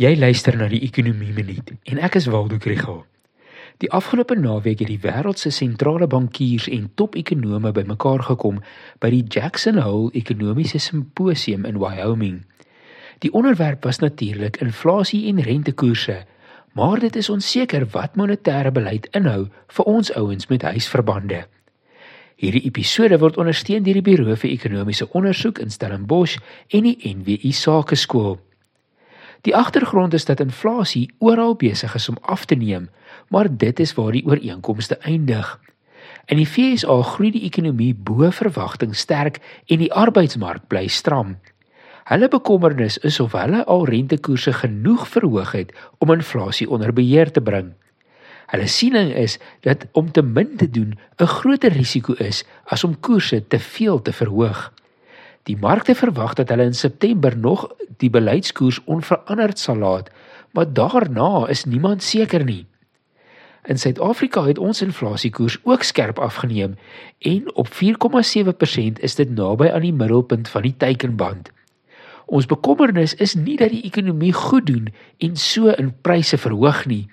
Jy luister na die Ekonomie Minuut en ek is Waldo Krugel. Die afgelope naweek het die wêreld se sentrale bankiers en top-ekonome bymekaar gekom by die Jackson Hole Ekonomiese Simposium in Wyoming. Die onderwerp was natuurlik inflasie en rentekoerse, maar dit is onseker wat monetêre beleid inhou vir ons ouens met huisverbande. Hierdie episode word ondersteun deur die Buro vir Ekonomiese Onderzoek in Stellenbosch en die NWI Sakeskool. Die agtergrond is dat inflasie oral besig is om af te neem, maar dit is waar die ooreenkomste eindig. In die FSA groei die ekonomie bo verwagting sterk en die arbeidsmark bly stram. Hulle bekommernis is of hulle al rentekoerse genoeg verhoog het om inflasie onder beheer te bring. Hulle siening is dat om te min te doen 'n groter risiko is as om koerse te veel te verhoog. Die markte verwag dat hulle in September nog die beleidskoers onveranderd sal laat, maar daarna is niemand seker nie. In Suid-Afrika het ons inflasiekoers ook skerp afgeneem en op 4,7% is dit naby aan die middelpunt van die teikenband. Ons bekommernis is nie dat die ekonomie goed doen en so in pryse verhoog nie.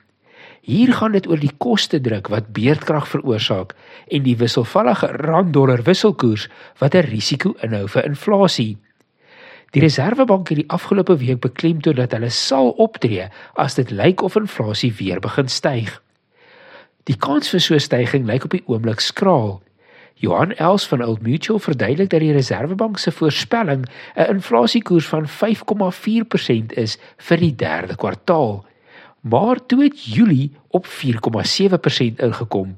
Hier gaan dit oor die koste druk wat beerdkrag veroorsaak en die wisselvallige rand-dollar wisselkoers wat 'n risiko inhou vir inflasie. Die Reserwebank het die afgelope week beklemtoon dat hulle sal optree as dit lyk of inflasie weer begin styg. Die kans vir so 'n stygings lyk op die oomblik skraal. Johan Els van Old Mutual verduidelik dat die Reserwebank se voorspelling 'n inflasiekoers van 5,4% is vir die derde kwartaal maar toe het Julie op 4,7% ingekom.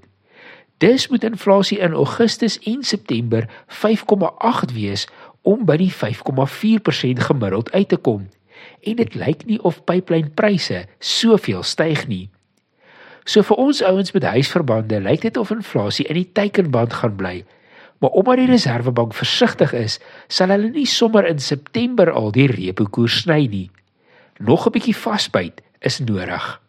Dis moet inflasie in Augustus en September 5,8 wees om by die 5,4% gemiddeld uit te kom. En dit lyk nie of pyplynpryse soveel styg nie. So vir ons ouens met huisverbande lyk dit of inflasie in die teikenband gaan bly. Maar omdat die Reserwebank versigtig is, sal hulle nie sommer in September al die repo koers sny nie. Nog 'n bietjie vasbyt is nodig.